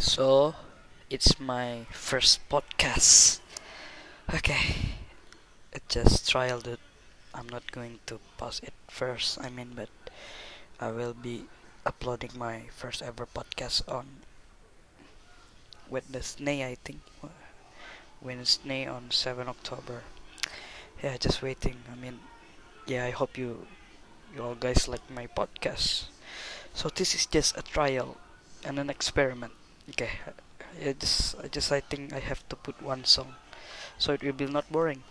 so it's my first podcast. Okay, it just trial it. I'm not going to post it first. I mean, but I will be uploading my first ever podcast on Wednesday, I think. Wednesday on 7 October. Yeah, just waiting. I mean, yeah, I hope you you all guys like my podcast. So this is just a trial and an experiment. Okay, I just I just I think I have to put one song, so it will be not boring.